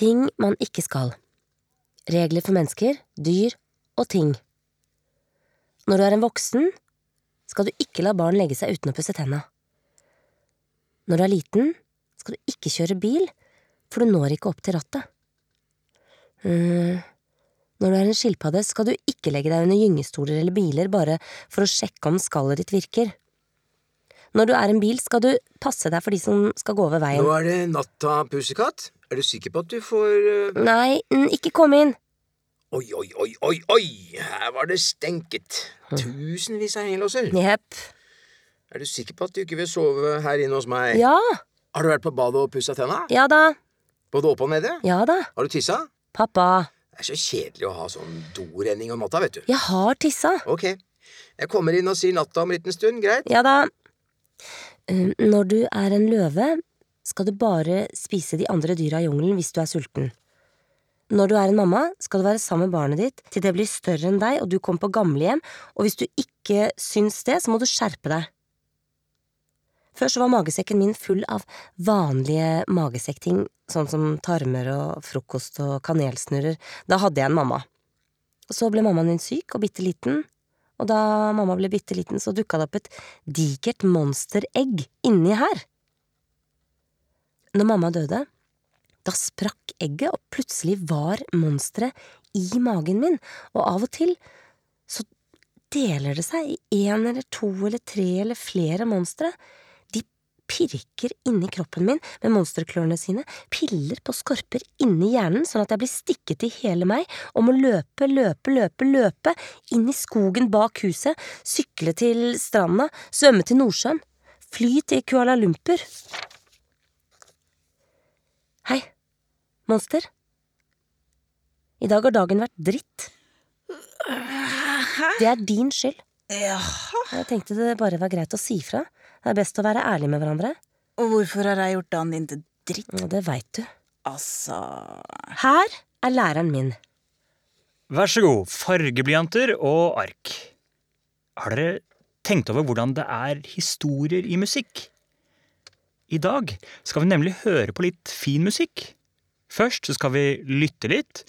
Ting man ikke skal. Regler for mennesker, dyr og ting. Når du er en voksen, skal du ikke la barn legge seg uten å pusse tenna. Når du er liten, skal du ikke kjøre bil, for du når ikke opp til rattet. Mm. Når du er en skilpadde, skal du ikke legge deg under gyngestoler eller biler bare for å sjekke om skallet ditt virker. Når du er en bil, skal du passe deg for de som skal gå over veien. Nå er det natta, Pussekatt. Er du sikker på at du får uh... Nei, ikke kom inn. Oi, oi, oi, oi, oi! Her var det stenket. Tusenvis av hengelåser. Jepp. Er du sikker på at du ikke vil sove her inne hos meg? Ja. Har du vært på badet og pussa tenna? Ja da. Både opp og nede? Ja da. Har du tissa? Pappa. Det er så kjedelig å ha sånn dorenning om natta, vet du. Jeg har tissa. Ok. Jeg kommer inn og sier natta om en liten stund, greit? Ja da. Um, Når du er en løve, skal du bare spise de andre dyra i jungelen hvis du er sulten. Når du er en mamma, skal du være sammen med barnet ditt til det blir større enn deg og du kommer på gamlehjem, og hvis du ikke syns det, så må du skjerpe deg. Før så var magesekken min full av vanlige magesekkting, sånn som tarmer og frokost og kanelsnurrer. Da hadde jeg en mamma. Og så ble mammaen min syk og bitte liten, og da mamma ble bitte liten, så dukka det opp et digert monsteregg inni her. Når mamma døde, da sprakk egget, og plutselig var monsteret i magen min, og av og til så deler det seg i én eller to eller tre eller flere monstre. De pirker inni kroppen min med monsterklørne sine, piller på skorper inni hjernen sånn at jeg blir stikket i hele meg og må løpe, løpe, løpe, løpe inn i skogen bak huset, sykle til stranda, svømme til Nordsjøen, fly til Kuala Lumpur. Hei, monster. I dag har dagen vært dritt. Det er din skyld. Jaha. Jeg tenkte det bare var greit å si fra. Det er best å være ærlig med hverandre. Og hvorfor har jeg gjort dagen din til dritt? Det veit du. Altså Her er læreren min. Vær så god, fargeblyanter og ark. Har dere tenkt over hvordan det er historier i musikk? I dag skal vi nemlig høre på litt fin musikk. Først så skal vi lytte litt,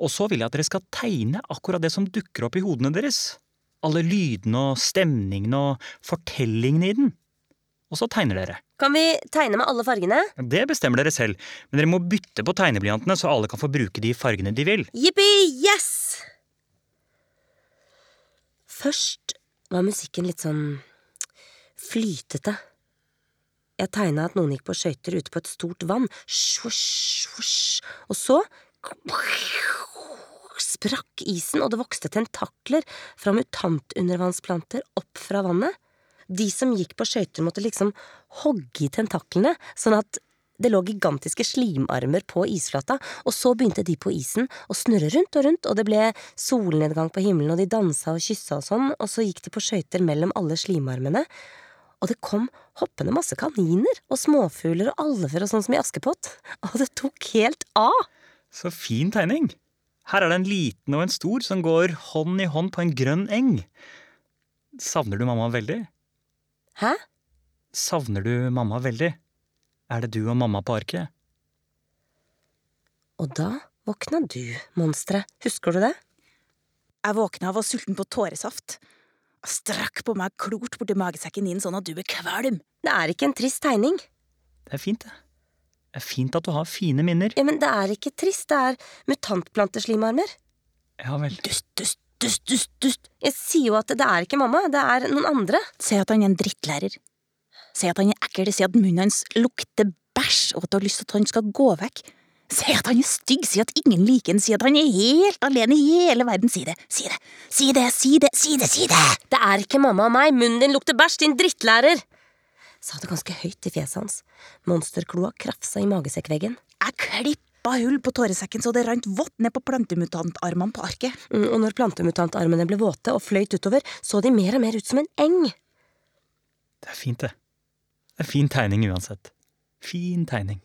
og så vil jeg at dere skal tegne akkurat det som dukker opp i hodene deres. Alle lydene og stemningene og fortellingene i den. Og så tegner dere. Kan vi tegne med alle fargene? Det bestemmer dere selv, men dere må bytte på tegneblyantene så alle kan få bruke de fargene de vil. Jippi, yes! Først var musikken litt sånn flytete. Jeg tegna at noen gikk på skøyter ute på et stort vann. Svosj, svosj. Og så sprakk isen, og det vokste tentakler fra mutantundervannsplanter opp fra vannet. De som gikk på skøyter, måtte liksom hogge i tentaklene, sånn at det lå gigantiske slimarmer på isflata, og så begynte de på isen å snurre rundt og rundt, og det ble solnedgang på himmelen, og de dansa og kyssa og sånn, og så gikk de på skøyter mellom alle slimarmene, og det kom hoppende masse kaniner og småfugler og alver og sånn som i Askepott, og det tok helt av! Så fin tegning. Her er det en liten og en stor som går hånd i hånd på en grønn eng. Savner du mamma veldig? Hæ? Savner du mamma veldig? Er det du og mamma på arket? Og da våkna du, monsteret, husker du det? Jeg våkna og var sulten på tåresaft. Jeg strakk på meg klort borti magesekken din sånn at du ble kvalm. Det er ikke en trist tegning. Det er fint, det. Det er fint at du har fine minner. Ja, men det er ikke trist, det er mutantplanteslimarmer. Ja vel. Dust, dust, dust, dust, dust. Jeg sier jo at det er ikke mamma, det er noen andre. Si at han er en drittlærer. Si at han er ekkel, si at munnen hans lukter bæsj, og at du har lyst til at han skal gå vekk. Si at han er stygg, si at ingen liker han, si at han er helt alene i hele verden. Si det, si det, si det, si det, si det, si det! Det er ikke mamma og meg, munnen din lukter bæsj, din drittlærer! Sa det ganske høyt i fjeset hans. Monsterkloa krafsa i magesekkveggen. Jeg klippa hull på tåresekken så det rant vått ned på plantemutantarmene på arket. Mm, Og når plantemutantarmene ble våte og fløyt utover, så de mer og mer ut som en eng. Det er fint, det. Det er fin tegning uansett. Fin tegning.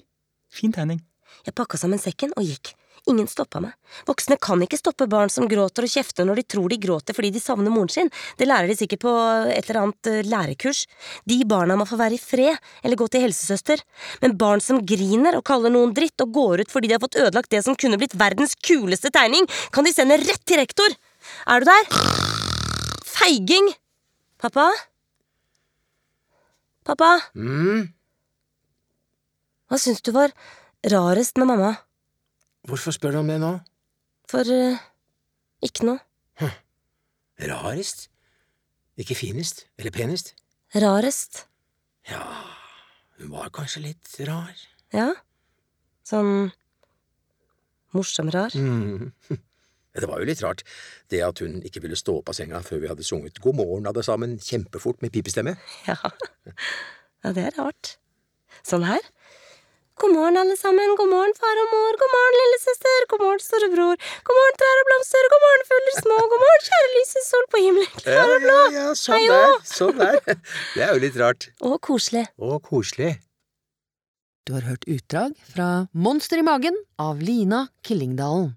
Fin tegning. Jeg pakka sammen sekken og gikk. Ingen stoppa meg. Voksne kan ikke stoppe barn som gråter og kjefter når de tror de gråter fordi de savner moren sin. Det lærer de sikkert på et eller annet eh, lærekurs. De barna må få være i fred, eller gå til helsesøster. Men barn som griner og kaller noen dritt og går ut fordi de har fått ødelagt det som kunne blitt verdens kuleste tegning, kan de sende rett til rektor. Er du der? Feiging! Pappa? Pappa? Mm, Hva syns du var rarest med mamma? hvorfor spør du om det nå? For eh, ikke noe. Rarest? Ikke finest? Eller penest? Rarest. Ja, hun var kanskje litt rar. Ja. Sånn morsom rar. Mm. Det var jo litt rart, det at hun ikke ville stå opp av senga før vi hadde sunget God morgen alle sammen kjempefort med pipestemme. Ja. ja, det er rart. Sånn her. God morgen, alle sammen. God morgen, far og mor. God morgen, lillesøster. God morgen, storebror. God morgen, trær og blomster. God morgen, fugler små. God morgen, kjære lyse sol på himmelen. Klar og blå. ja, sånn Hei, der. Sånn der. Det er jo litt rart. Og koselig. Og koselig. Du har hørt utdrag fra Monster i magen av Lina Killingdalen.